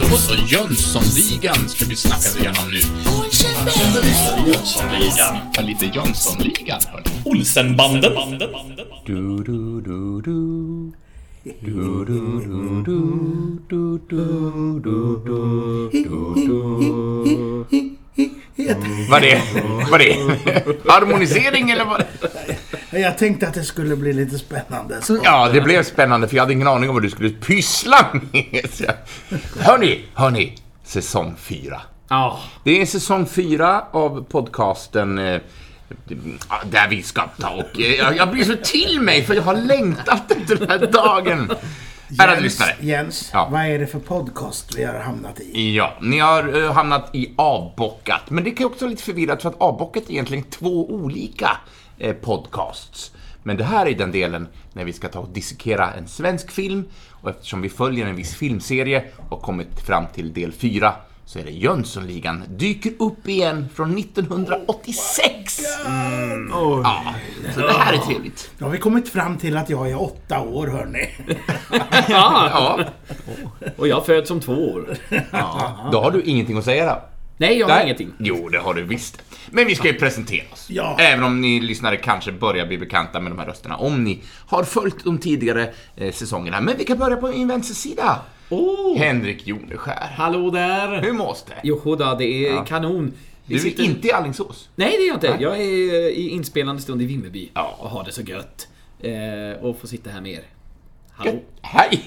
Då så, Jönssonligan ska vi snacka igenom nu. Jönssonligan. Ja, lite Jönssonligan, hörni. Olsenbanden. Du, du, du, du. Du, du. Vad det? Vad det? Harmonisering eller vad? Jag tänkte att det skulle bli lite spännande. Så. Ja, det blev spännande för jag hade ingen aning om vad du skulle pyssla med. Hörni, hörni. Säsong fyra. Ja. Det är säsong fyra av podcasten eh, där vi ska ta och... eh, Jag, jag blir så till mig för jag har längtat efter den här dagen. Ärade lyssnare. Jens Ja. vad är det för podcast vi har hamnat i? Ja, ni har eh, hamnat i avbockat. Men det kan ju också vara lite förvirrat för att avbockat är egentligen två olika eh, podcasts. Men det här är den delen när vi ska ta och dissekera en svensk film och eftersom vi följer en viss filmserie och kommit fram till del 4 så är det Jönssonligan dyker upp igen från 1986. Ja, så det här är trevligt. Då har vi kommit fram till att jag är åtta år, hörni. Ja, Och jag föds om två år. då har du ingenting att säga då. Nej, jag har ingenting. Jo, det har du visst. Men vi ska ju presentera oss. Ja. Även om ni lyssnare kanske börjar bli bekanta med de här rösterna. Om ni har följt de tidigare eh, säsongerna. Men vi kan börja på min vänstersida. Oh, Henrik Joneskär. hallå där! Hur mås det? Jo då, det är kanon. Vi Du är sitter- inte i Alingsås. Nej, det är jag inte. Jag är eh, i inspelande stund i Vimmerby. Ja. Och har det så gött. Eh, och får sitta här med er. Hallå? Hej!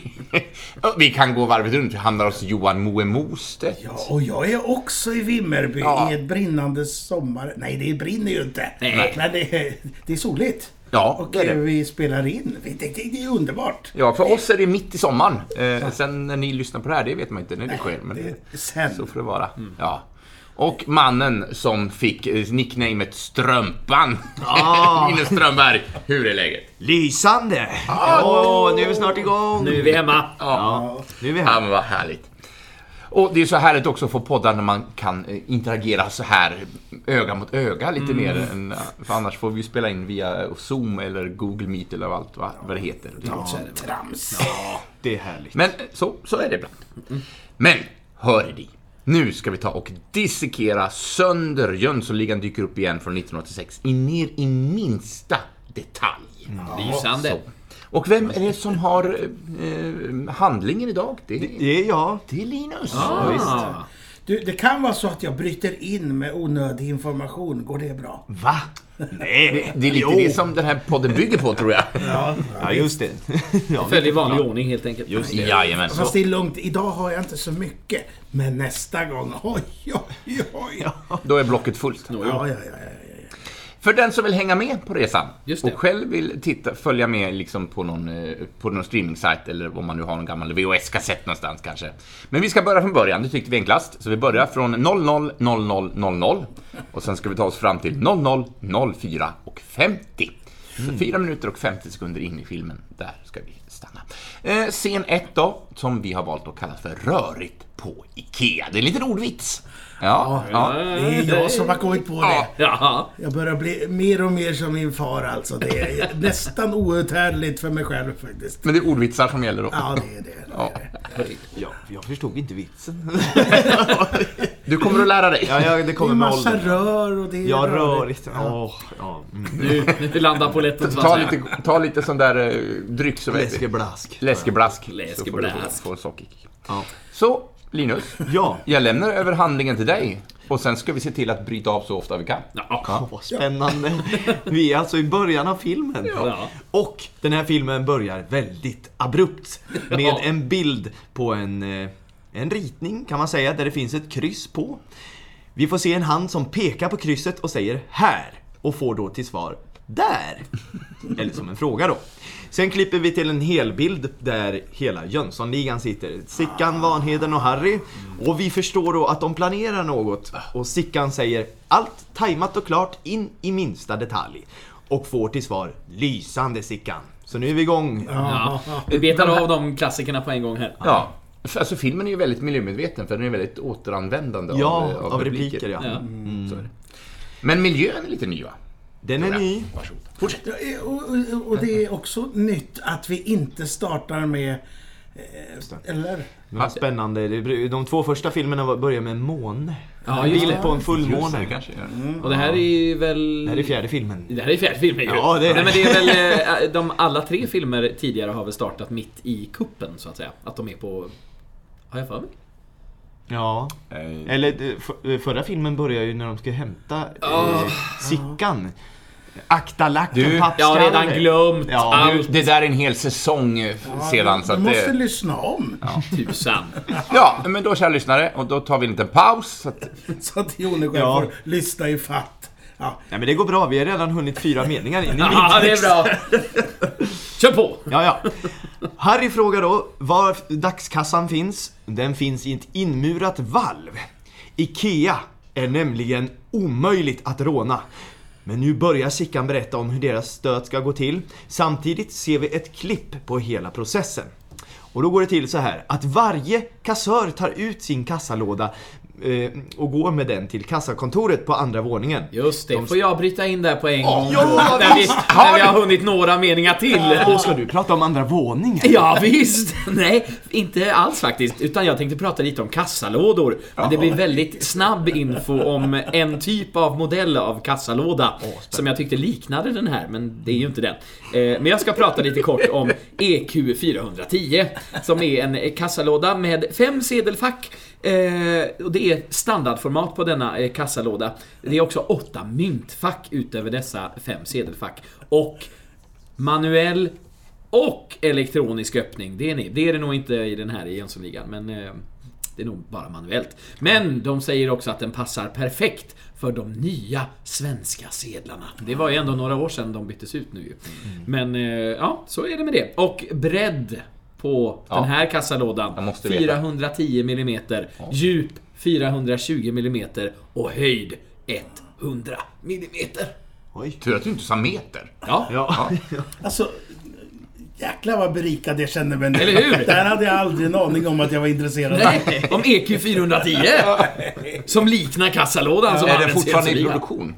vi kan gå varvet runt. Vi handlar hos Johan Moe Mostedt. Ja, och jag är också i Vimmerby Ja. i ett brinnande sommar... Nej, det brinner ju inte. Nej. Men det är, det är soligt. Ja, Och det är det. vi spelar in. Det, är underbart. Ja, för oss är det mitt i sommaren. Eh, sen när ni lyssnar på det här, det vet man inte när det sker. Men Det sen. så får det vara. Ja. Och mannen som fick eh, nicknamet Strömpan. Linus Strömberg, hur är läget? Lysande! Åh, nu är vi snart igång! Nu är vi hemma. Ja, nu är vi Ja, här. men vad härligt. Och det är så härligt också att få poddar när man kan eh, interagera så här öga mot öga lite mer än... eh, För annars får vi ju spela in via Zoom eller Google Meet eller allt vad, vad det heter. Trams. Det är härligt. Men eh, så, så är det ibland. Men, hör ni. Nu ska vi ta och dissekera sönder Jönssonligan dyker upp igen från 1986 i ner i minsta detalj. Lysande. Så. Och vem är det som har eh, handlingen idag? Det, det, Det är jag. är Linus. Ah. Du, det kan vara så att jag bryter in med onödig information. Går det bra? Va? Nej, Det är lite det som den här podden bygger på, tror jag. Ja. Ja, just det. Ja, Följer i vanlig ordning helt enkelt. Just det. Jajamän. Fast det är lugnt. Idag har jag inte så mycket. Men nästa gång, oj, oj, oj. Ja, Då är blocket fullt. ja, ja. ja, ja. För den som vill hänga med på resan och själv vill titta, följa med liksom på någon, eh, på någon streamingsajt eller om man nu har en gammal VHS-kassett någonstans kanske. Men vi ska börja från början, det tyckte vi enklast. Så vi börjar från 00 00 00 och sen ska vi ta oss fram till 00 04 och 50. Så 4 minuter och 50 sekunder in i filmen, där ska vi stanna. Eh, scen 1 då, som vi har valt att kalla för Rörigt på IKEA. Det är en liten ordvits. Ja, ja. Det är jag som har kommit på det. Jaha. Jag börjar bli mer och mer som min far alltså. Det är nästan outhärdligt för mig själv faktiskt. Men det är ordvitsar som gäller då. Ja, det är det. det, Ja. är det. Ja, jag förstod inte vitsen. Du kommer att lära dig. Ja, ja, det Det är kommer med massa rör och det är Ja, rörigt. Åh, ja. Mm. Nu, nu landar så att Ta lite, ta lite sån där eh, dryck så vet vi. Läskeblask. Läskeblask. Så får du Läskeblask. sockerkick. Ja. Så, Linus. Ja. Jag lämnar över handlingen till dig. Och sen ska vi se till att bryta av så ofta vi kan. Ja. Åh, vad spännande. Vi är alltså i början av filmen. Ja. Och den här filmen börjar väldigt abrupt. Med Ja. en bild på en, eh, en ritning kan man säga, där det finns ett kryss på. Vi får se en hand som pekar på krysset och säger här. Och får då till svar där. Eller som en fråga då. Sen klipper vi till en helbild där hela Jönssonligan sitter. Sickan, Vanheden och Harry. Och vi förstår då att de planerar något. Och Sickan säger allt tajmat och klart in i minsta detalj. Och får till svar lysande Sickan. Så nu är vi igång. Ja. Vi betar av de klassikerna på en gång här. Ja. Alltså filmen är ju väldigt miljömedveten för den är väldigt återanvändande Ja, av, eh, av repliker ja. Ja. Så är det. Men miljön är lite ny va? Den är ny. Varsågod. Ja, eh, och, och, och det är också nytt att vi inte startar med... Eh, eller? Vad spännande. De två första filmerna börjar med en måne. Ja, just bild det. på en fullmåne. kanske gör. Och det här är ju väl... Det här är fjärde filmen. Det här är fjärde filmen ju. Ja, det är Nej, men det är väl... De, alla tre filmer tidigare har väl startat mitt i kuppen så att säga. Att de är på... Har jag för mig? Ja. Eh, Eller eh, f- förra filmen börjar ju när de ska hämta Ah. eh, Sickan. Akta lacken, Du- Jag har redan glömt Ja, Du, allt. det där är en hel säsong eh, sedan. Så du måste det, lyssna om. Tusan. ja, men då kära lyssnare, och då tar vi en liten paus. Så att, Så att Jonegård Ja. får lyssna i fatt. Ja, Nej men det går bra, vi har redan hunnit fyra meningar in i Ja, det är bra. Kör på! Ja, ja. Harry frågar då var dagskassan finns. Den finns i ett inmurat valv. IKEA är nämligen omöjligt att råna. Men nu börjar Sickan berätta om hur deras stöt ska gå till. Samtidigt ser vi ett klipp på hela processen. Och då går det till så här att varje kassör tar ut sin kassalåda och går med den till kassakontoret på andra våningen. Just det, får jag bryta in där på en gång? ja, när, vi, visst. när vi har hunnit några meningar till. Och ska du prata om andra våningen? Ja visst! Nej, inte alls faktiskt. Utan jag tänkte prata lite om kassalådor. Men det blir väldigt snabb info om en typ av modell av kassalåda. som jag tyckte liknade den här, men det är ju inte den. Eh, Men jag ska prata lite kort om EQ410. Som är en eh, kassalåda med fem sedelfack. Eh, Och det är standardformat på denna eh, kassalåda. Det är också åtta myntfack utöver dessa fem sedelfack. Och manuell och elektronisk öppning. Det är, ni. det är det nog inte i den här i Jönssonligan, men eh, det är nog bara manuellt. Men de säger också att den passar perfekt för de nya svenska sedlarna. Det var ju ändå några år sedan de byttes ut nu ju. Men eh, ja, så är det med det. Och bredd på Ja. den här kassalådan. Jag måste veta. 410 mm. Djup 420 mm. Och höjd 100 mm. Oj. tur att du inte sa meter. Ja, Ja. alltså... Jäklar vad berikad jag känner mig nu. Eller hur? Där hade jag aldrig en aning om att jag var intresserad. Nej, om EQ 410. Som liknar kassalådan som är den fortfarande i produktion?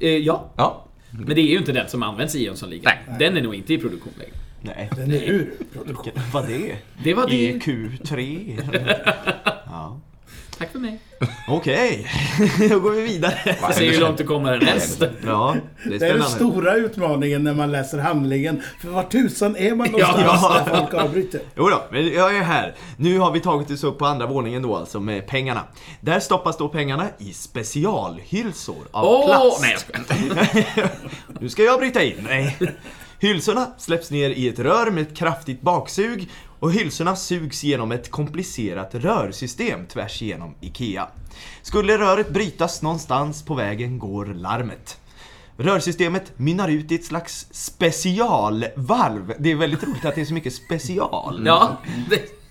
Eh, ja, Ja. men det är ju inte den som används i Jönssonligan. Den är nog inte i produktion längre. Nej. Den är ur produktion. Vad det? Det var det. EQ3. Ja. Tack för mig. Okej, då går vi vidare. Jag ser hur långt du kommer härnäst. Ja, det är Det är den stora utmaningen när man läser handlingen. För var tusan är man någonstans Ja. när folk avbryter? Jo då, men jag är här. Nu har vi tagit oss upp på andra våningen då alltså med pengarna. Där stoppas då pengarna i specialhylsor av Åh! plast. nej, jag skojar. Nu ska jag bryta in. Nej. Hylsorna släpps ner i ett rör med ett kraftigt baksug och hylsorna sugs genom ett komplicerat rörsystem tvärs igenom IKEA. Skulle röret brytas någonstans på vägen går larmet. Rörsystemet mynnar ut i ett slags specialvalv. Det är väldigt roligt att det är så mycket special. Ja,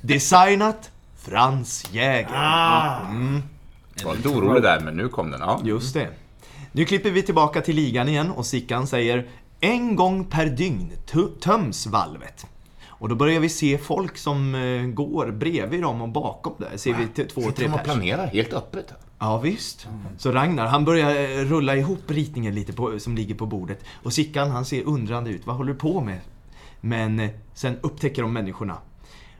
Designat Frans Jäger. Ah, Jag var lite orolig där, men nu kom den. Ja. Just det. Nu klipper vi tillbaka till ligan igen och Sickan säger En gång per dygn töms valvet. Och då börjar vi se folk som eh, går bredvid dem och bakom där. Ser vi t- två, tre de och personer. planerar helt öppet? Ja visst. Så Ragnar, han börjar eh, rulla ihop ritningen lite på, som ligger på bordet. Och Sickan, han ser undrande ut. Vad håller du på med? Men eh, sen upptäcker de människorna.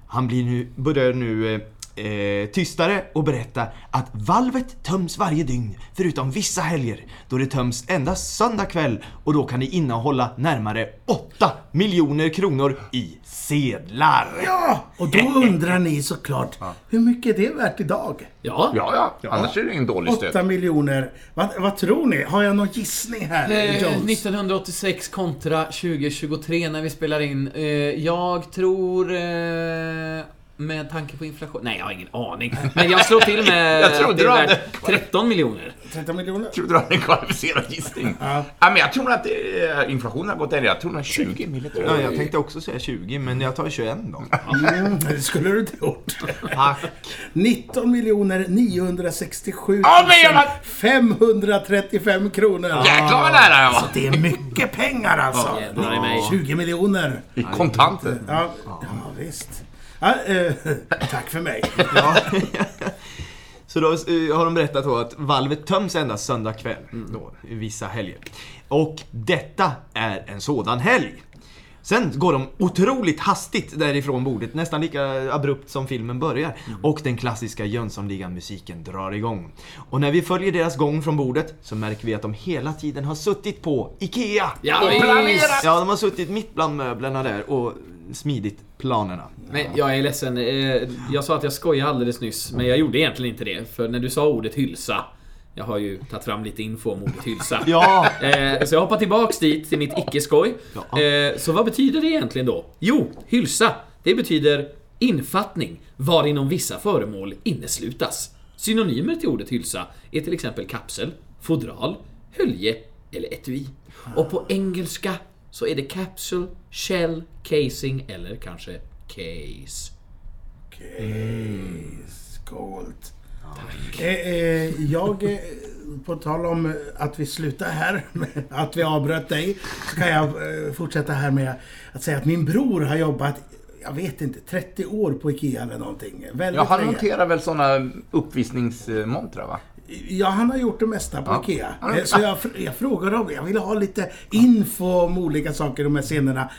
Han blir nu, börjar nu eh, tystare och berätta att valvet töms varje dygn förutom vissa helger då det töms endast söndag kväll och då kan det innehålla närmare 8 miljoner kronor i sedlar. ja! Och då undrar ni såklart, hur mycket är det värt idag? ja. Ja, ja. Annars är det ingen dålig 8 stöt. miljoner. Vad, vad tror ni? Har jag någon gissning här? Eh, Jones? 1986 kontra 2023 när vi spelar in. Eh, jag tror... Eh, med tanke på inflation... Nej, jag har ingen aning. Men jag slår till med Jag att det är värt 13 miljoner. 13 miljoner? Jag trodde du hade en kvalificerad gissning. Ja. Ja, men jag tror att det, är- inflationen har gått ner. Jag tror är 20 miljoner. Ja, jag tänkte också säga 20 men jag tar 21 då. Mm, det skulle du inte gjort. Tack. 19 miljoner 967 Ja, men jag var- 535 kronor. Jäklar vad nära jag var! Det är mycket pengar alltså. Ja, jädrar i mig. 20 miljoner. I kontanter. Ja, ja visst. Ja, eh, tack för mig. Ja. Så då eh, har de berättat då att valvet töms endast söndag kväll. Då, i vissa helger. Och detta är en sådan helg. Sen går de otroligt hastigt därifrån bordet, nästan lika abrupt som filmen börjar. Och den klassiska Jönssonligan-musiken drar igång. Och när vi följer deras gång från bordet så märker vi att de hela tiden har suttit på IKEA! Ja, visst. Ja, de har suttit mitt bland möblerna där och smidit planerna. Men jag är ledsen. eh, Jag sa att jag skojade alldeles nyss, men jag gjorde egentligen inte det. För när du sa ordet hylsa, jag har ju tagit fram lite info om ordet hylsa. Ja! Eh, Så jag hoppar tillbaks dit, till mitt icke-skoj. Ja. Eh, Så vad betyder det egentligen då? Jo, hylsa. Det betyder infattning, varinom vissa föremål inneslutas. Synonymer till ordet hylsa är till exempel kapsel, fodral, hölje eller etui. Och på engelska så är det capsule, shell, casing eller kanske case. Skålt. Eh, eh, jag, eh, på tal om att vi slutar här, att vi avbröt dig, så kan jag eh, fortsätta här med att säga att min bror har jobbat, jag vet inte, 30 år på IKEA eller någonting. Väldigt Ja, han monterar väl såna uppvisningsmontrar va? Ja, han har gjort det mesta på Ja. IKEA. Eh, Så jag, jag frågade om jag ville ha lite info om olika saker de här scenerna.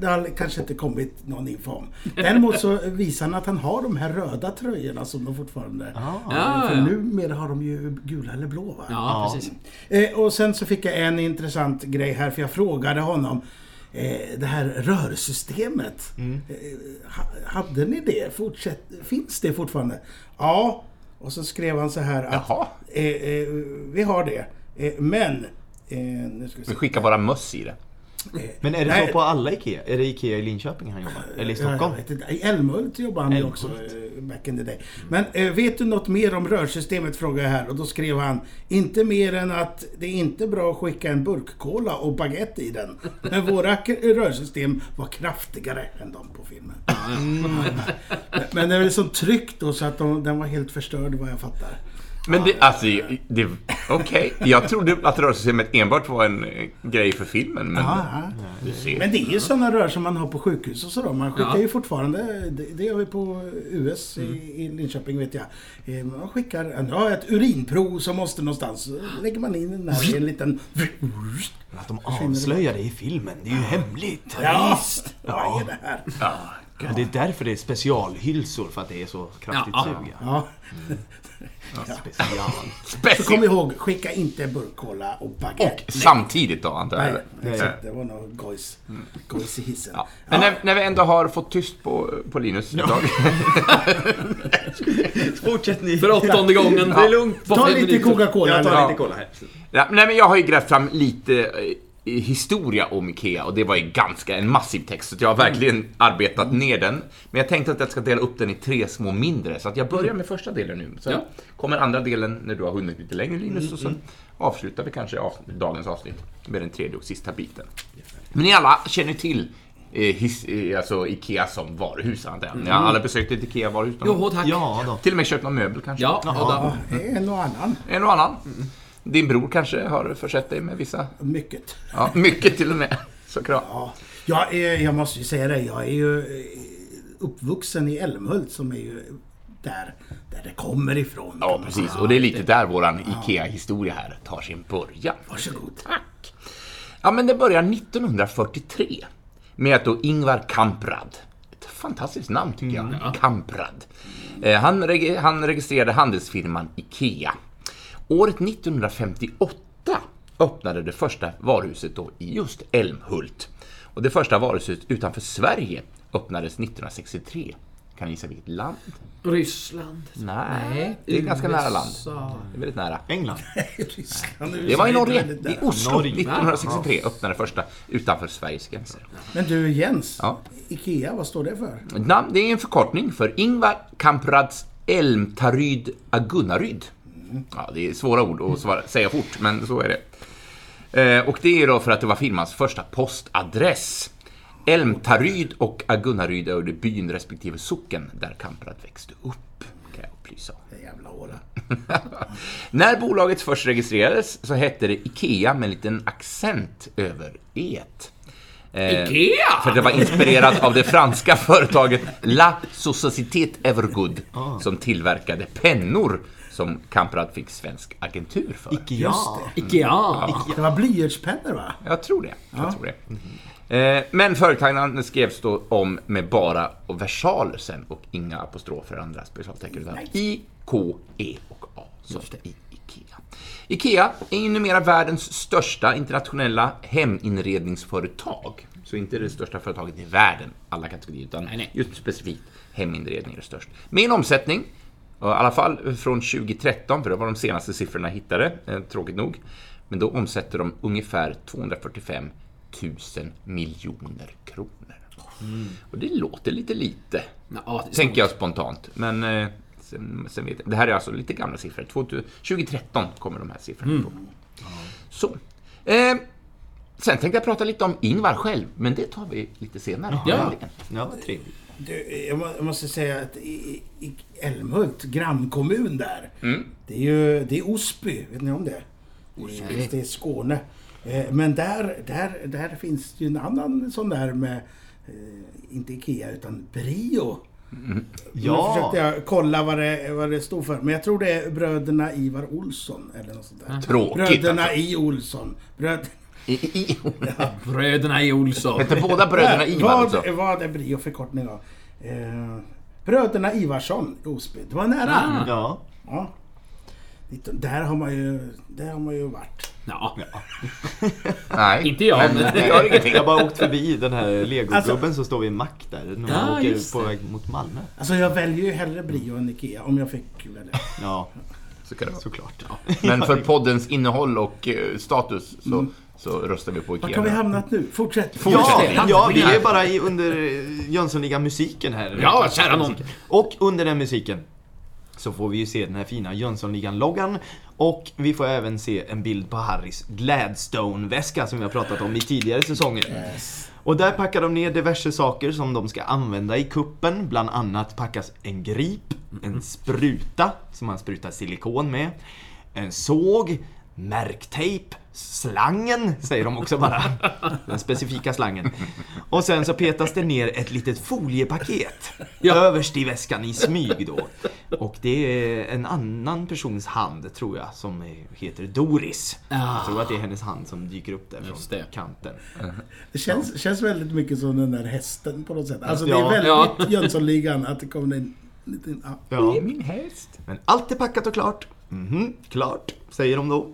Det- har kanske inte kommit någon info om. Däremot så visar han att han har de här röda tröjorna som de fortfarande... Ja, för ja. numera har de ju gula eller blå va? Ja, precis. Eh, och sen så fick jag en intressant grej här, för jag frågade honom eh, det här rörsystemet. Ha, hade ni det? Fortsätt, finns det fortfarande? Ja. Och så skrev han så här att eh, eh, vi har det. Eh, men... Eh, nu ska vi se. Vi skickar bara möss i det. Men är det Nej. så på alla IKEA? Är det IKEA i Linköping han jobbar? Eller i Stockholm? I Älmhult jobbade han ju också eh, back in the day. Men eh, vet du något mer om rörsystemet frågade jag här och då skrev han Inte mer än att det är inte bra att skicka en burkkola och baguette i den. Men våra rörsystem var kraftigare än de på filmen. Men- Men det är väl som tryck då så att de, den var helt förstörd vad jag fattar. Men det, alltså, det, okej. Jag trodde att rörsystemet enbart var en eh, grej för filmen, men Ja, ja. ser. Men det är ju sådana rör som man har på sjukhus och sådär. Man skickar Ja. ju fortfarande, det, det gör vi på US i, i Linköping vet jag. Eh, Man skickar, ja, ett urinprov som måste någonstans. Så lägger man in den där i en liten... Att de avslöjar det i filmen, det är ju hemligt. Ja, visst! Vad är det här? Men det är därför det är specialhylsor, för att det är så kraftigt Ja. suga. Ja, Special. så kom ihåg, skicka inte burkkola och baguette. Och samtidigt då, antar jag. Nej, exakt. Det var nog gojs. Gojs i hissen. Ja. Men när, när vi ändå har fått tyst på, på Linus ett tag. Fortsätt ni. För åttonde gången. Det är lugnt. Ta lite. Coca-Cola. Jag tar lite cola här. Ja, nej, men jag har ju grävt fram lite eh, historia om IKEA och det var ju ganska en massiv text så jag har verkligen arbetat ner den. Men jag tänkte att jag ska dela upp den i tre små mindre så att jag börjar med första delen nu. Sen Ja. kommer andra delen när du har hunnit lite längre Linus och sen avslutar vi kanske av, dagens avsnitt med den tredje och sista biten. Men ni alla känner till eh, his, eh, alltså IKEA som varuhus antar jag. Ni har alla besökt ett IKEA-varuhus? Jo, tack. Ja då. Till och med köpt någon möbel kanske? Ja, ja, Ja, en och annan. En och annan. Din bror kanske har försett dig med vissa? Mycket. Ja, mycket till och med. Såklart. Ja, jag, är, jag måste ju säga det. Jag är ju eh, uppvuxen i Älmhult som är ju där, där det kommer ifrån. Ja, precis. Och det är lite där våran IKEA-historia här tar sin början. Varsågod. Tack. Ja, men det börjar 1943 med att då Ingvar Kamprad, ett fantastiskt namn tycker jag, Kamprad. Eh, Han, reg- han registrerade handelsfirman IKEA. Året 1958 öppnade det första varuhuset då i just Älmhult. Och det första varuhuset utanför Sverige öppnades 1963. Kan ni gissa vilket land? Ryssland. Nej, det är ganska nära land. USA. Det är väldigt nära. England. Ryssland, Det var i USA Norge, i. Oslo, Norge. 1963 öppnade första utanför Sveriges gränser. Men du Jens, Ja. IKEA, vad står det för? Det är en förkortning för Ingvar Kamprads Elmtaryd Agunnaryd. Ja, det är svåra ord att svara, säga fort, men så är det. Eh, och det är då för att det var firmans första postadress. Älmtaryd och Agunnaryd är det byn respektive socken där Kamprad växte upp, kan jag upplysa om. Det jävla åra. När bolaget först registrerades så hette det IKEA med en liten accent över et. Eh, Ikea! För det var inspirerat av det franska företaget La Société Evergood som tillverkade pennor som Kamprad fick svensk agentur för. Icke Just ja. det. Ikea. Det var blyertspennor va? Jag tror det. Jag tror det. Eh, men företagen skrevs då om med bara versaler sen och inga apostrofer och andra specialtecken utan I, K, E och A. Så i Ikea. Ikea är ju numera världens största internationella heminredningsföretag. Så inte det största företaget i världen, alla kategorier, utan Nej, nej. just specifikt heminredning är det störst. Med en omsättning, och i alla fall från 2013, för det var de senaste siffrorna jag hittade, eh, tråkigt nog. Men då omsätter de ungefär 245 000 miljoner kronor. Och det låter lite lite, Ja, tänker jag spontant. Men eh, sen, sen vet jag. Det här är alltså lite gamla siffror. 2000 2013 kommer de här siffrorna ifrån. Så. Eh, sen tänkte jag prata lite om Ingvar själv, men det tar vi lite senare. Ja. Ja, trevligt. Du, jag, må, jag måste säga att i, i Älmhult, grannkommun där. Mm. Det är ju det är Osby, vet ni om det? Det, det är Skåne. Eh, Men där, där, där finns ju en annan sån där med, eh, inte Ikea utan Brio. Nu Ja. försökte jag kolla vad det, vad det stod för. Men jag tror det är bröderna Ivar Olsson eller något sånt där. Tråkigt Bröderna alltså. I Olsson. Bröd... I, i, Bröderna i Olsson. heter båda bröderna Nej, Ivar vad, alltså? vad är Brio förkortning av? Eh, bröderna Ivarsson i Osby. Det var nära. Ah. Ja. Ja. Där har man ju, där har man ju varit. Ja. Nej. Inte jag, Men men- det gör ingenting. Jag har bara åkt förbi den här legogubben Alltså- som står vid en mack där. När man Ja, åker på väg mot Malmö. Alltså jag väljer ju hellre Brio än Ikea om jag fick välja. Ja, Så kan det vara. såklart. Men för poddens innehåll och eh, status så, så röstar vi på Var Ikea. har vi hamnat nu? Fortsätt. Ja, Fortsätt. ja, vi är bara i, under Jönssonligan-musiken här. Ja, kära nån. Och under den musiken så får vi ju se den här fina Jönssonligan-loggan och vi får även se en bild på Harrys Gladstone-väska som vi har pratat om i tidigare säsonger. Och där packar de ner diverse saker som de ska använda i kuppen. Bland annat packas en grip, en spruta som man sprutar silikon med, en såg, märktejp, slangen, säger de också bara. Den specifika slangen. Och sen så petas det ner ett litet foliepaket Ja. överst i väskan i smyg då. Och det är en annan persons hand, tror jag, som är- heter Doris. Jag tror att det är hennes hand som dyker upp där från det. kanten. Det känns, känns väldigt mycket som den där hästen på något sätt. Alltså det Ja. är Ja. väldigt Jönssonligan att det kommer en liten... Ja. Ja. min häst. Men allt är packat och klart. Mhm, klart, säger de då.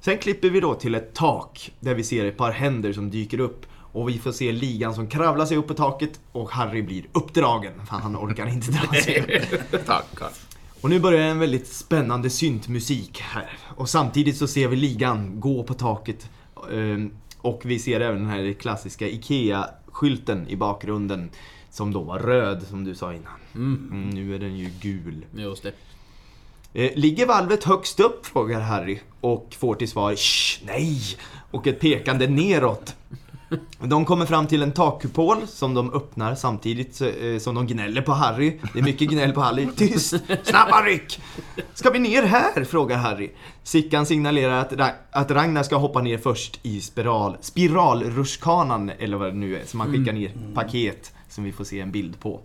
Sen klipper vi då till ett tak där vi ser ett par händer som dyker upp. Och vi får se ligan som kravlar sig upp på taket och Harry blir uppdragen. För han orkar inte dra sig. Tackar. Och nu börjar en väldigt spännande syntmusik här. Och samtidigt så ser vi ligan gå på taket. Ehm, Och vi ser även den här klassiska IKEA-skylten i bakgrunden. Som då var röd, som du sa innan. Mm, nu är den ju gul. Just det. Eh, Ligger valvet högst upp? frågar Harry och får till svar Shh, nej! Och ett pekande neråt. De kommer fram till en takkupol som de öppnar samtidigt eh, som de gnäller på Harry. Det är mycket gnäll på Harry. Tyst! Snabba ryck! Ska vi ner här? frågar Harry. Sickan signalerar att, Ra- att Ragnar ska hoppa ner först i spiral, spiralrutschkanan, eller vad det nu är, som man skickar ner paket som vi får se en bild på.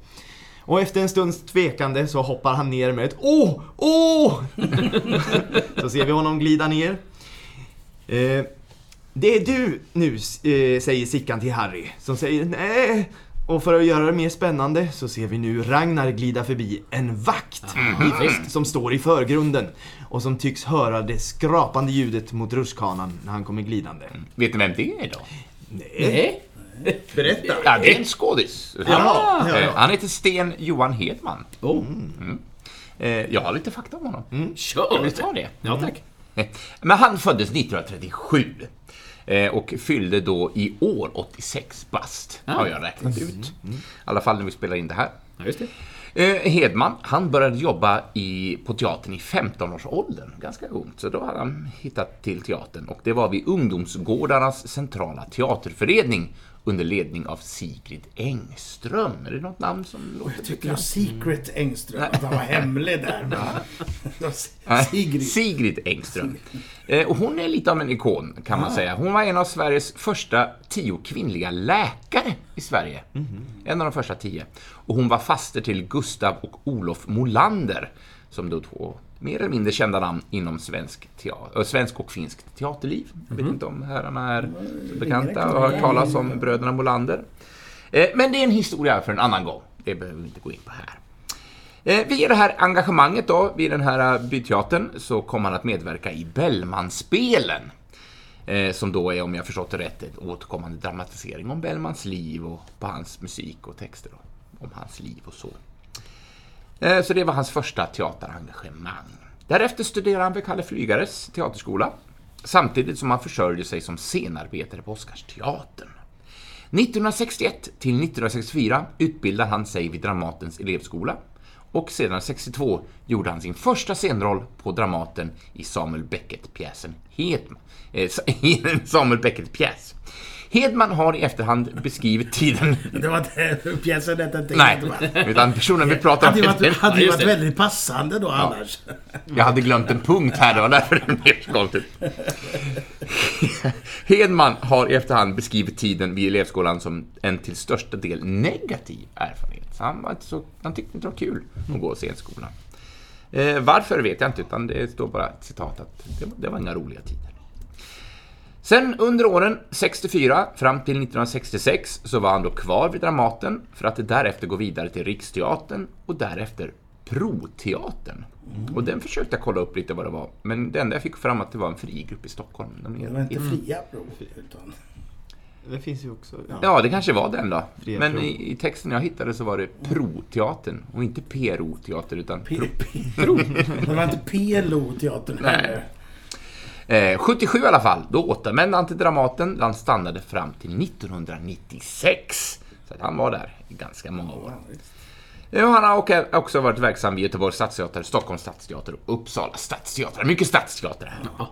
Och efter en stunds tvekande så hoppar han ner med ett Åh! Åh! så ser vi honom glida ner. Eh, det är du nu, eh, säger Sickan till Harry, som säger nej. Och för att göra det mer spännande så ser vi nu Ragnar glida förbi en vakt i som står i förgrunden och som tycks höra det skrapande ljudet mot rutschkanan när han kommer glidande. Vet ni vem det är då? Nej. Berätta! Ja, det är en skådis. Ja, ja, Eh, ja. Han heter Sten Johan Hedman. Oh. Eh, Jag har lite fakta om honom. Ska Kör! vi det? Ja, tack. Eh, Men han föddes 1937 eh, och fyllde då i år 86 bast, har jag räknat ut. I alla fall när vi spelar in det här. Ja, just det. Eh, Hedman, han började jobba i, på teatern i 15-årsåldern, ganska ungt, så då hade han hittat till teatern. Och det var vid Ungdomsgårdarnas centrala teaterförening under ledning av Sigrid Engström. Är det något namn som låter Jag tycker var Secret Engström, att han var hemlig där. Nej, Sigrid. Sigrid Engström. Eh, och hon är lite av en ikon, kan man säga. Hon var en av Sveriges första tio kvinnliga läkare i Sverige. En av de första tio. Och hon var faster till Gustav och Olof Molander, som då mer eller mindre kända namn inom svensk, teater, svensk och finsk teaterliv. Jag vet inte om herrarna är så bekanta och har hört talas om bröderna Molander. Eh, Men det är en historia för en annan gång. Det behöver vi inte gå in på här. Eh, Via det här engagemanget då, vid den här eh, byteatern, så kom han att medverka i Bellmanspelen. Som då är, om jag förstått det rätt, en återkommande dramatisering om Bellmans liv och på hans musik och texter då, om hans liv och så. Eh, så det var hans första teaterengagemang. Därefter studerade han vid Kalle Flygares teaterskola, samtidigt som han försörjde sig som scenarbetare på Oscarsteatern. 1961 till 1964 utbildade han sig vid Dramatens elevskola och sedan 62 gjorde han sin första scenroll på Dramaten i Samuel Beckett-pjäsen Hedman. Eh, Samuel Beckett-pjäs. Hedman har i efterhand beskrivit tiden... Det var inte pjäsen hette inte Nej, utan personen vi pratar om Hade ju varit, heter... hade ju varit det. väldigt passande då annars. Jag hade glömt en punkt här, det var därför det blev konstigt. Hedman har i efterhand beskrivit tiden vid elevskolan som en till största del negativ erfarenhet. Han, var inte så, han tyckte inte det var kul att gå scenskolan. Eh, varför vet jag inte, utan det står bara ett citat att det, det var inga roliga tider. Sen under åren 64 fram till 1966 så var han då kvar vid Dramaten för att därefter gå vidare till Riksteatern och därefter Proteatern. Och den försökte jag kolla upp lite vad det var, men det enda jag fick fram att det var en fri grupp i Stockholm. De är- Det var inte fria prov. Utan Det finns ju också... Ja. Ja, det kanske var den då. Fria Men i, i texten jag hittade så var det Pro-teatern och inte PRO-teater utan P- Pro. P- det var inte PLO-teatern heller. Eh, 77 i alla fall, då återvände han till Dramaten där han stannade fram till 1996. Så att han var där i ganska många år. Eh, han har också- också varit verksam vid Göteborgs stadsteater, Stockholms stadsteater och Uppsala stadsteater. Mycket stadsteater här.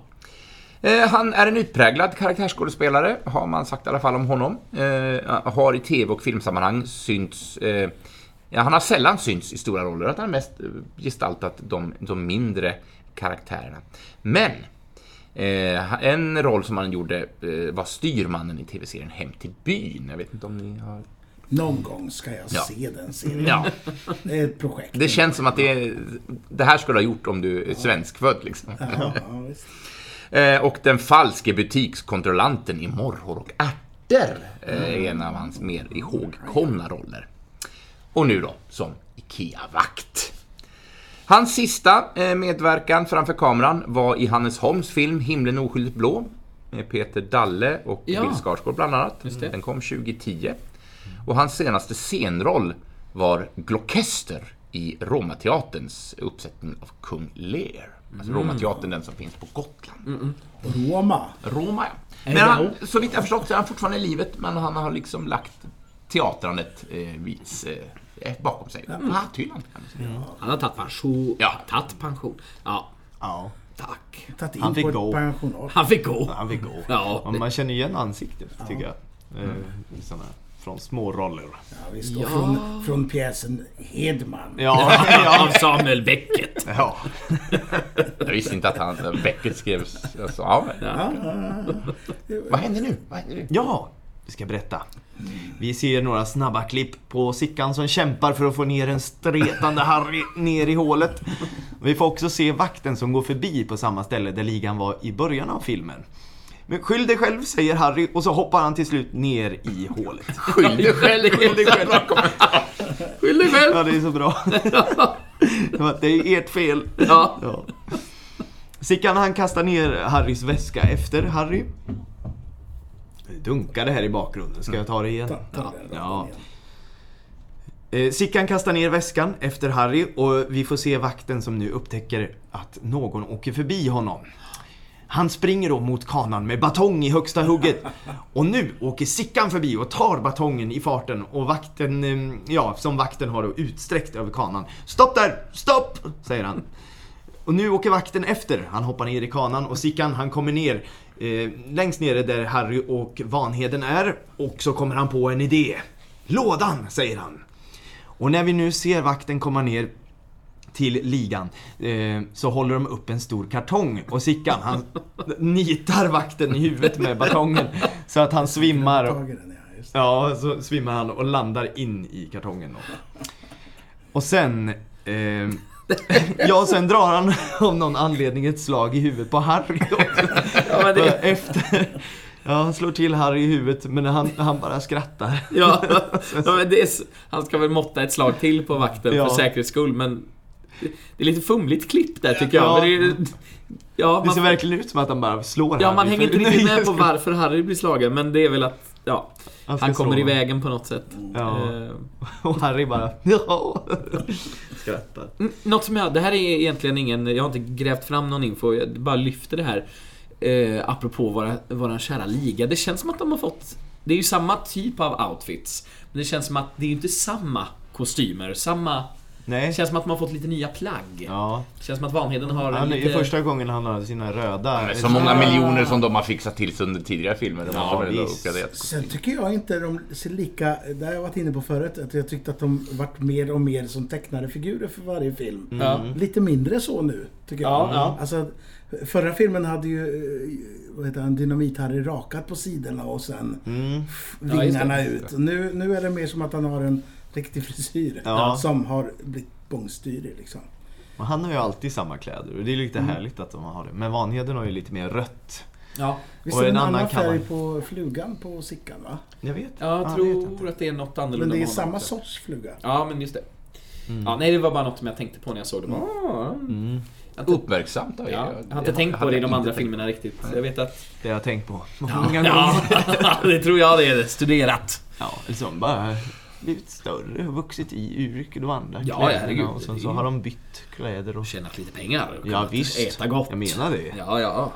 Eh, Han är en utpräglad karaktärsskådespelare, har man sagt i alla fall om honom. Eh, Har i tv och filmsammanhang synts... eh, Ja, han har sällan synts i stora roller, att han har mest eh, gestaltat de, de mindre karaktärerna. Men eh, en roll som han gjorde eh, var styrmannen i tv-serien Hem till byn. Jag vet inte om ni har... Någon gång ska jag Ja. se den serien. Ja, Det är ett projekt. det känns som att det, är, det här skulle ha gjort om du är svenskfödd liksom. Ja, ja. Eh, och den falske butikskontrollanten i Morrhår och ärtor eh, är en av hans mer ihågkomna roller. Och nu då, som IKEA-vakt. Hans sista eh, medverkan framför kameran var i Hannes Holms film Himlen oskyldigt blå med Peter Dalle och Ja. Bill Skarsgård bland annat. Den kom 2010. Och hans senaste scenroll var Gloucester i Romateaterns uppsättning av Kung Lear. Alltså Romateatern, den som finns på Gotland. Roma. Roma, ja. Men han, så vitt jag förstått så är han fortfarande i livet, men han har liksom lagt teatrandet eh, vis, eh, bakom sig. Hatthyllan kan man säga. Han har tagit pension. Ja. Tagit pension. Ja, Ja, tack. Han fick. Han fick gå. han fick gå. Ja, Man känner igen ansiktet, tycker jag. Eh, i såna, från små roller. Ja, visst. Ja. Från, från pjäsen Hedman. Ja, Av Samuel Beckett. ja. Jag visste inte att han, Beckett skrevs. Alltså, ja, Ja, ja, ja. vad händer nu? Vad händer nu? Ja, vi ska berätta. Vi ser några snabba klipp på Sickan som kämpar för att få ner en stretande Harry ner i hålet. Vi får också se vakten som går förbi på samma ställe där ligan var i början av filmen. Men skyll dig själv, säger Harry och så hoppar han till slut ner i hålet. Skyll dig själv! Skyll dig själv! Skyll dig själv. Ja, det är så bra. Det är ert fel. Ja. Ja. Sickan han kastar ner Harrys väska efter Harry. Dunkade här i bakgrunden, ska jag ta det igen? Ja. igen. Eh, Sickan kastar ner väskan efter Harry och vi får se vakten som nu upptäcker att någon åker förbi honom. Han springer då mot kanan med batong i högsta hugget. Och nu åker Sickan förbi och tar batongen i farten och vakten, eh, ja, som vakten har då utsträckt över kanan. Stopp där! Stopp! säger han. Och nu åker vakten efter. Han hoppar ner i kanan och Sickan han kommer ner eh, längst nere där Harry och Vanheden är. Och så kommer han på en idé. Lådan, säger han. Och när vi nu ser vakten komma ner till ligan eh, så håller de upp en stor kartong och Sickan han nitar vakten i huvudet med batongen så att han svimmar. Ja, så svimmar han och landar in i kartongen. Då. Och sen eh, Ja, sen drar han av någon anledning ett slag i huvudet på Harry också. Ja, det, Efter... Ja, han slår till Harry i huvudet men han, han bara skrattar. ja, ja, men det är, han ska väl måtta ett slag till på vakten Ja. för säkerhets skull, men det, är lite fumligt klipp där tycker jag. Ja. Men det, är- ja, Det ser verkligen ut som att han bara slår ja, Harry man hänger inte riktigt med på varför Harry blir slagen, men det är väl att ja, ska han kommer i vägen på något sätt. Ja. Eh, Och Harry bara ja. skrattar. Något som jag, det här är egentligen ingen, jag har inte grävt fram någon info, jag bara lyfter det här. Eh, apropå våra, våran kära liga. Det känns som att de har fått, det är ju samma typ av outfits. Men det känns som att det är ju inte samma kostymer, samma... Det Nej. känns som att har fått lite nya plagg. Ja. Det känns som att Vanheden har Han, det lite... är första gången han har sina röda... Men Så många miljoner som de har fixat till under tidigare filmer. De Ja, uppgradera. Sen tycker jag inte de ser lika, det har jag varit inne på förut, att jag tyckte att de varit mer och mer som tecknade figurer för varje film. Ja. Lite mindre så nu, tycker jag. Ja, ja. Alltså, förra filmen hade ju, eh, vad heter han, Dynamit-Harry rakat på sidorna och sen Mm. f- Ja, det. vingarna ut. Nu, nu är det mer som att han har en riktig frisyr Ja. som har blivit bångstyrig liksom. Och han har ju alltid samma kläder och det är lite härligt att de har det. Men Vanheden har ju lite mer rött. Ja, Visst är det en en annan färg man- på flugan på Sickan va? Jag vet. jag Ja, tror det vet jag inte. att det är något annorlunda. Men det är samma också. sorts fluga. Ja, men just det. Mm. Ja, nej, det var bara något som jag tänkte på när jag såg det. Ah, Mm. inte, Uppmärksamt. ja, jag har inte tänkt på det i de andra filmerna riktigt. Jag vet att... Det har jag tänkt på många gånger. Ja, det tror jag det är. Studerat. Ja, liksom bara blivit större och vuxit i yrket och andra Ja, kläderna herregud. och sen så har de bytt kläder och... Tjänat lite pengar. och Ja visst, Äta gott. jag menar det. Ja, ja.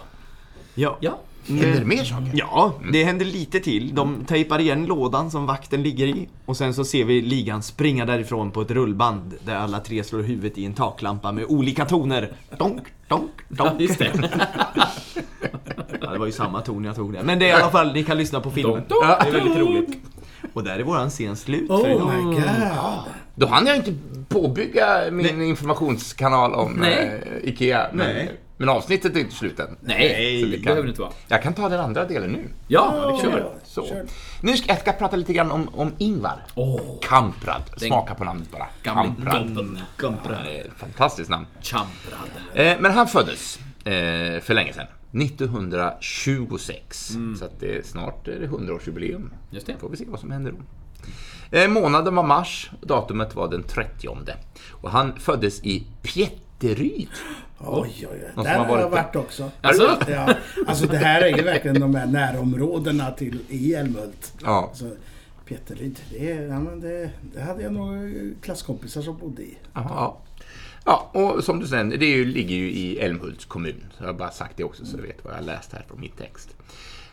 Ja. Ja. Händer det mer saker? Ja, det händer lite till. De tejpar igen lådan som vakten ligger i och sen så ser vi ligan springa därifrån på ett rullband där alla tre slår huvudet i en taklampa med olika toner. Donk, donk, ja donk. just det. Ja, det var ju samma ton jag tog där. Men det är i alla fall, ni kan lyssna på filmen. Donk, donk. Det är väldigt roligt. Och där är våran scen slut för Oh idag. my god! Då hann jag inte påbygga min informationskanal om Nej. eh, IKEA. Men, Nej. men avsnittet är inte slut än. Nej, det kan- behöver det inte vara. Jag kan ta den andra delen nu. Ja, Ja, kör. Så. Kör. Nu ska jag ska prata lite grann om, om Ingvar. Åh, Kamprad. Smaka på namnet bara. Kamprad. gubben. Ja, fantastiskt namn. Champrad. Eh, men han föddes eh, för länge sedan. 1926. Så att det är snart är det 100-årsjubileum. Mm. Just det. Får vi se vad som händer då. Eh, månaden var mars och datumet var den 30. Och han föddes i Pjätteryd. Oj, oj, oj. Där har varit jag varit också. Alltså? Ja, alltså det här är ju verkligen de här närområdena till i Älmhult. Ja. Alltså, Peteryd, det, det, det hade jag nog klasskompisar som bodde i. Aha, ja. Ja, och som du säger, det ju, ligger ju i Älmhults kommun. Så jag har bara sagt det också så du vet vad jag läst här från min text.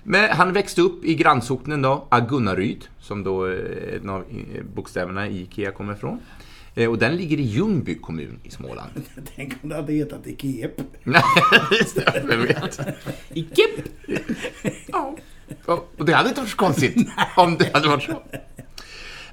Men han växte upp i grannsocknen då, Agunnaryd, som då eh, en av eh, bokstäverna i Ikea kommer ifrån. Eh, Och den ligger i Ljungby kommun i Småland. Tänk om det hade hetat Ikep. Nej, just det, vem vet. Icke. Ja. Och det hade inte varit så konstigt om det hade varit så.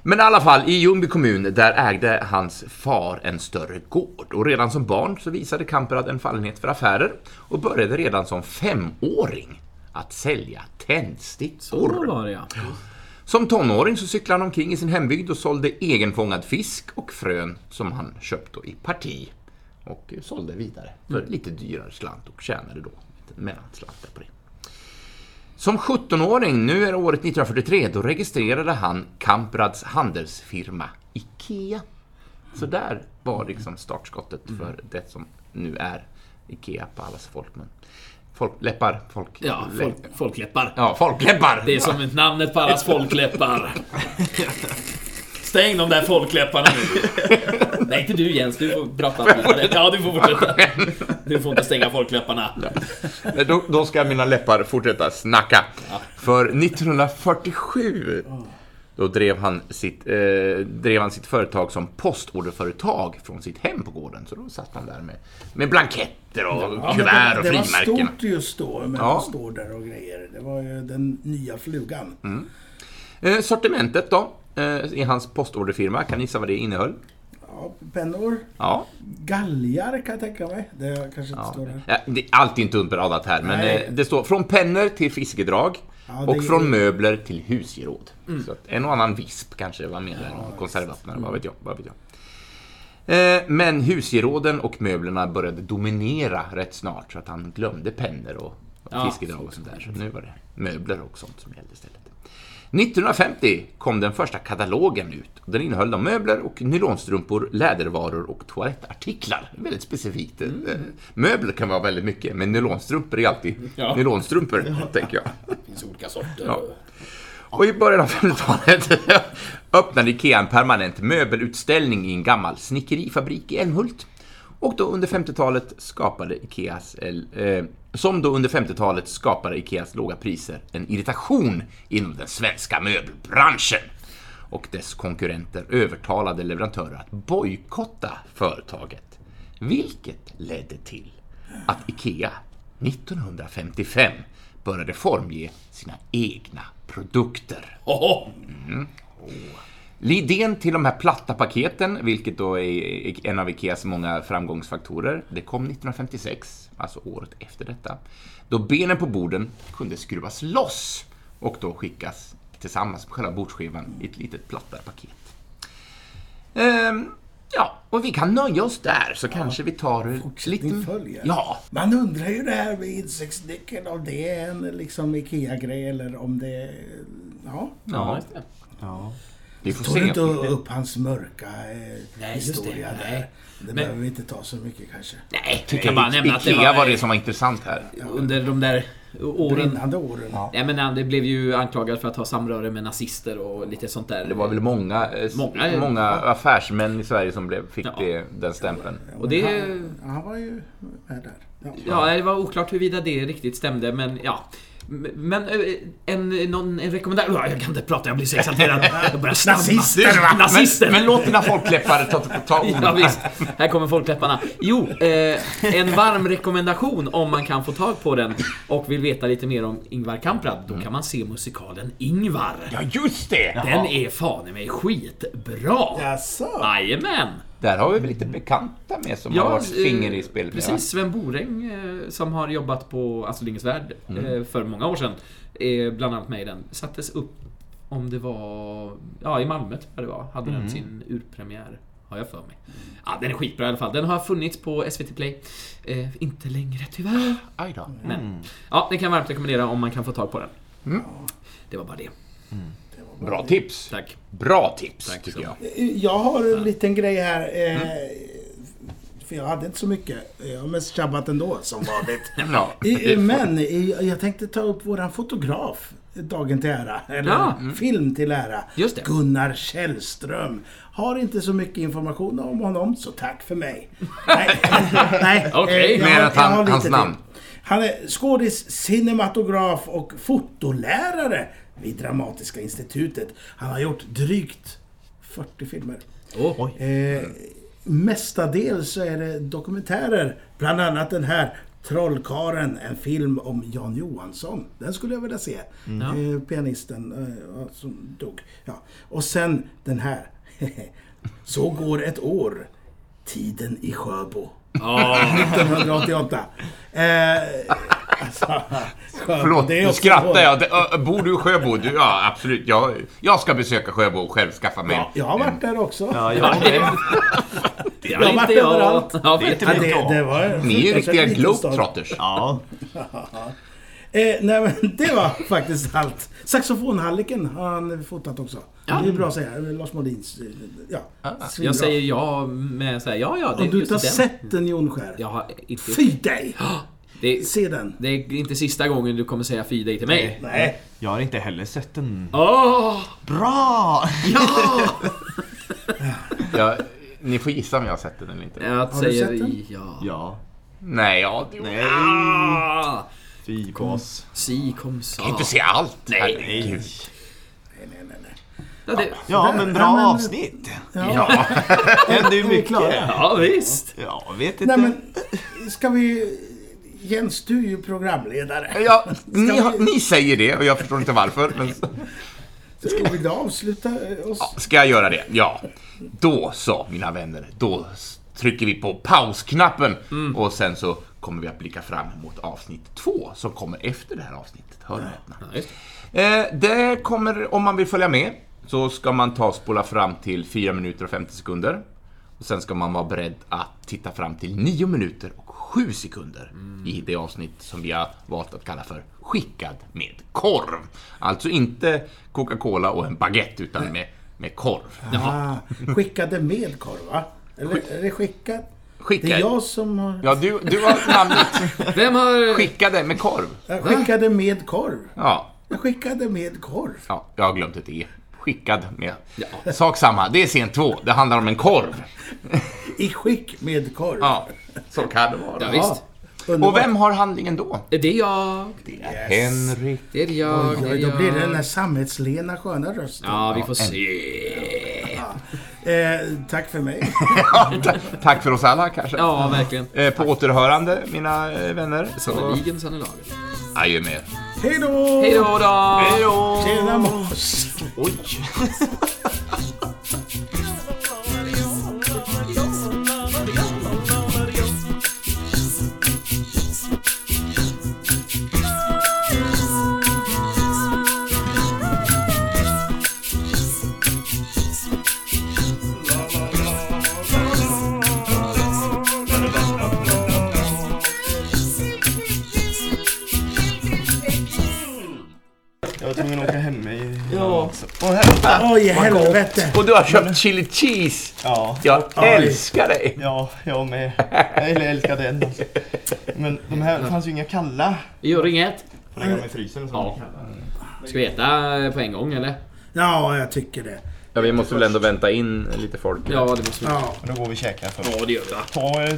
Men i alla fall, i Ljungby kommun, där ägde hans far en större gård. Och redan som barn så visade Kamprad en fallenhet för affärer och började redan som femåring att sälja tändstickor. Så var det ja. Som tonåring så cyklade han omkring i sin hembygd och sålde egenfångad fisk och frön som han köpte i parti och sålde vidare för lite dyrare slant och tjänade då en mellanslant där på det. Som 17-åring, nu är det året 1943, då registrerade han Kamprads handelsfirma IKEA. Så där var liksom startskottet för det som nu är IKEA på allas folkmun. Folkläppar, folk... Ja, folk, folkläppar. Ja, folkläppar! Det är som namnet på allas folkläppar. Stäng de där folkläpparna nu. Nej, inte du Jens. Du får prata. Ja, du får fortsätta. Du får inte stänga folkläpparna. Nej, Då, då ska mina läppar fortsätta snacka. För 1947 då drev han, sitt, eh, drev han sitt företag som postorderföretag från sitt hem på gården. Så då satt han där med, med blanketter och Ja, kuvert och det, det var frimärken. stort just då med Ja. där och grejer. Det var ju den nya flugan. Eh, sortimentet då, i hans postorderfirma, kan ni gissa vad det innehöll? Ja, pennor, Ja, galgar kan jag tänka mig. Det kanske inte ja. står här. ja det, är inte underradat här, men Nej. eh, det står från pennor till fiskedrag Ja, och är- från möbler till husgeråd. Så att en och annan visp kanske var med där, och konservvatten, vad vet jag. Vad vet jag. Eh, Men husgeråden och möblerna började dominera rätt snart så att han glömde pennor och Ja. fiskedrag och sånt där. Så nu var det möbler och sånt som gällde istället. 1950 kom den första katalogen ut. Den innehöll då möbler och nylonstrumpor, lädervaror och toalettartiklar. Väldigt specifikt. Eh, Möbler kan vara väldigt mycket, men nylonstrumpor är alltid Ja. nylonstrumpor, tänker jag. Det finns olika sorter. Ja. Och i början av 50-talet öppnade IKEA en permanent möbelutställning i en gammal snickerifabrik i Älmhult. Och då under 50-talet skapade Ikeas, eh, som då under 50-talet skapade Ikeas låga priser en irritation inom den svenska möbelbranschen. Och dess konkurrenter övertalade leverantörer att bojkotta företaget. Vilket ledde till att IKEA 1955 började formge sina egna produkter. Oho. Idén till de här platta paketen, vilket då är en av Ikeas många framgångsfaktorer, det kom 1956, alltså året efter detta, då benen på borden kunde skruvas loss och då skickas tillsammans med själva bordsskivan i ett litet plattare paket. Ehm, ja, och vi kan nöja oss där, så kanske vi tar Fortsättning följer. Ja, Man undrar ju det här med insektsnyckeln, om det är en liksom IKEA-grej eller om det... Ja. Ja, just det. Ja. Vi får se. inte upp hans mörka eh, Nej, just det. historia där? Nej. Det Men- behöver vi inte ta så mycket kanske. Nej, Tycker jag bara nämna att det Ikea var, var det som var intressant här. under de där åren. Brinnande åren. Nej men det blev ju anklagad för att ha samröre med nazister och lite sånt där. Det var väl många, eh, Många, många, ja. affärsmän i Sverige som blev, fick Ja. det, den stämpeln. Och det... Han, han var ju med där. Ja. Ja, det var oklart huruvida det riktigt stämde, men ja. Men eh, en, någon, en rekommendation... Ja, Jag kan inte prata, jag blir så exalterad. Jag börjar snabba. Nazister, va? Nazister! Men, men låt dina folkläppare ta, ta ord. Ja, visst. Här kommer folkläpparna. Jo, eh, en varm rekommendation om man kan få tag på den och vill veta lite mer om Ingvar Kamprad. Då kan man se musikalen Ingvar. Ja, just det! Den är fan i mig skitbra! Jaså? Jajamän! Där har vi väl lite bekanta med som har varit eh, finger i spelet. med, va? Precis, Sven Boräng eh, som har jobbat på Astrid Lindgrens Värld Mm. eh, för många år sedan. Bland annat med i den. Sattes upp om det var... Ja, i Malmö tror jag det var. Hade Mm. den sin urpremiär. Har jag för mig. Ja, den är skitbra i alla fall. Den har funnits på SVT Play. Eh, inte längre tyvärr. Aj då. Men ja, det kan jag varmt rekommendera om man kan få tag på den. Mm. Det var bara det. Bra tips. Tack. Bra tips, Tack tycker jag. Jag har en liten grej här. Eh, Mm. För jag hade inte så mycket. Jag har mest tjabbat ändå, som vanligt. Ja, I- Men jag tänkte ta upp våran fotograf, dagen till ära. Eller Ja. film till ära. Just det. Gunnar Källström. Har inte så mycket information om honom, så tack för mig. Nej, nej. Okej. eh, jag Mer att han- hans till. namn. Han är skådis, cinematograf och fotolärare vid Dramatiska institutet. Han har gjort drygt 40 filmer. Oh. Eh, mestadels så är det dokumentärer. Bland annat den här Trollkaren, en film om Jan Johansson. Den skulle jag vilja se. Eh, pianisten eh, som dog. Ja. Och sen den här. Så går ett år. Tiden i Sjöbo. 1988. Eh, alltså, Förlåt, nu skrattar jag. Det- Bor du i Sjöbo? Du, ja, absolut. Jag, jag ska besöka Sjöbo och själv skaffa mig Ja, jag har varit där också. Ja, jag. Det Jag har varit överallt. Ja, Det Ja, det, det var Ni är ju riktiga globetrotters. Ja, Eh, nej men det var faktiskt allt. Saxofonhalliken har han fotat också. Det är bra att säga. Lars Molins... eh, Ja, svinbra. Jag säger ja med så här, ja ja, det Om är du inte har den. sett den Jonskär. Har. Fy dig! Det, Se den. det är inte sista gången du kommer säga fy dig till mig. Nej. jag har inte heller sett den. Åh! Bra! Ja! Jag, ni får gissa om jag har sett den eller inte. Jag Har du säger sett den? ja. Ja. Nej, ja, Nej. Ah! Fy gås. Si kom sa. kan inte se allt. Nej. Nej, nej, nej, nej. Ja, det, Ja, men bra Ja, men- avsnitt. Ja. Händer ju mycket. ja visst. Ja, vet inte. Nej men, ska vi... Jens, du är ju programledare. Ja, ni, har- ni säger det och jag förstår inte varför. Men Ska vi då avsluta eh, oss? ska jag göra det? Ja. Då så, mina vänner. Då trycker vi på pausknappen och sen så kommer vi att blicka fram mot avsnitt två som kommer efter det här avsnittet. Hör och. Ja. Eh, det kommer, om man vill följa med, så ska man ta och spola fram till 4 minuter och 50 sekunder. Och sen ska man vara beredd att titta fram till 9 minuter och 7 sekunder i det avsnitt som vi har valt att kalla för Skickad med korv. Alltså inte Coca-Cola och en baguette utan med, med korv. Ah, skickade med korv, va? Eller är det skickat? Det Skickad. är jag som har... Ja, du, du har namnet Vem har... Skickade med korv. Jag skickade med korv. Ja, Jag skickade med korv. ja jag har glömt ett E. Skickad med... Sak samma, det är scen två. Det handlar om en korv. I skick med korv. Ja, så kan det vara. Ja, visst. Och vem har handlingen då? Det är jag. Det är Henrik. Det är jag. Oj, oj, då blir det den där sammetslena sköna rösten. Ja, vi får se. Eh, tack för mig. Tack för oss alla kanske. Ja, verkligen. Eh, På återhörande, mina eh, vänner. Så Sannerligen, sannerlagen. adjö med er. Hej då! Hej då! Hej då! Tjena Mås! Oj! Oj, helvete! Och du har köpt chili cheese! Ja, Jag älskar dig! ja, jag med. Jag älskar den. Alltså. Men de här, det fanns ju inga kalla. Gör inget. Får lägga dem i frysen. Så Ja. Ska vi äta på en gång eller? Ja, jag tycker det. Ja, vi måste väl ändå vänta in lite folk. Ja, det måste vi. Ja. Då går vi och käkar för Ja, det gör vi. Ta